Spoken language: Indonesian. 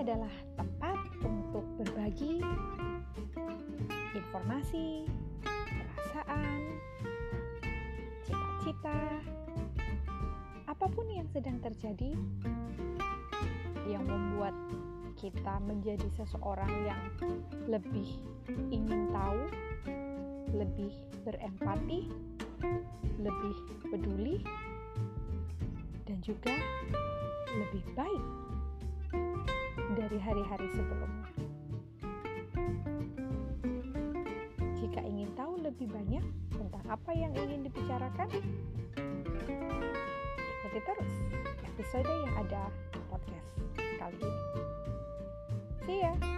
adalah tempat untuk berbagi informasi, perasaan, cita-cita, apa pun yang sedang terjadi yang membuat kita menjadi seseorang yang lebih ingin tahu, lebih berempati, lebih peduli, dan juga lebih baik dari hari-hari sebelumnya. Jika ingin tahu lebih banyak tentang apa yang ingin dibicarakan, ikuti terus episode yang ada di podcast kali ini. See ya!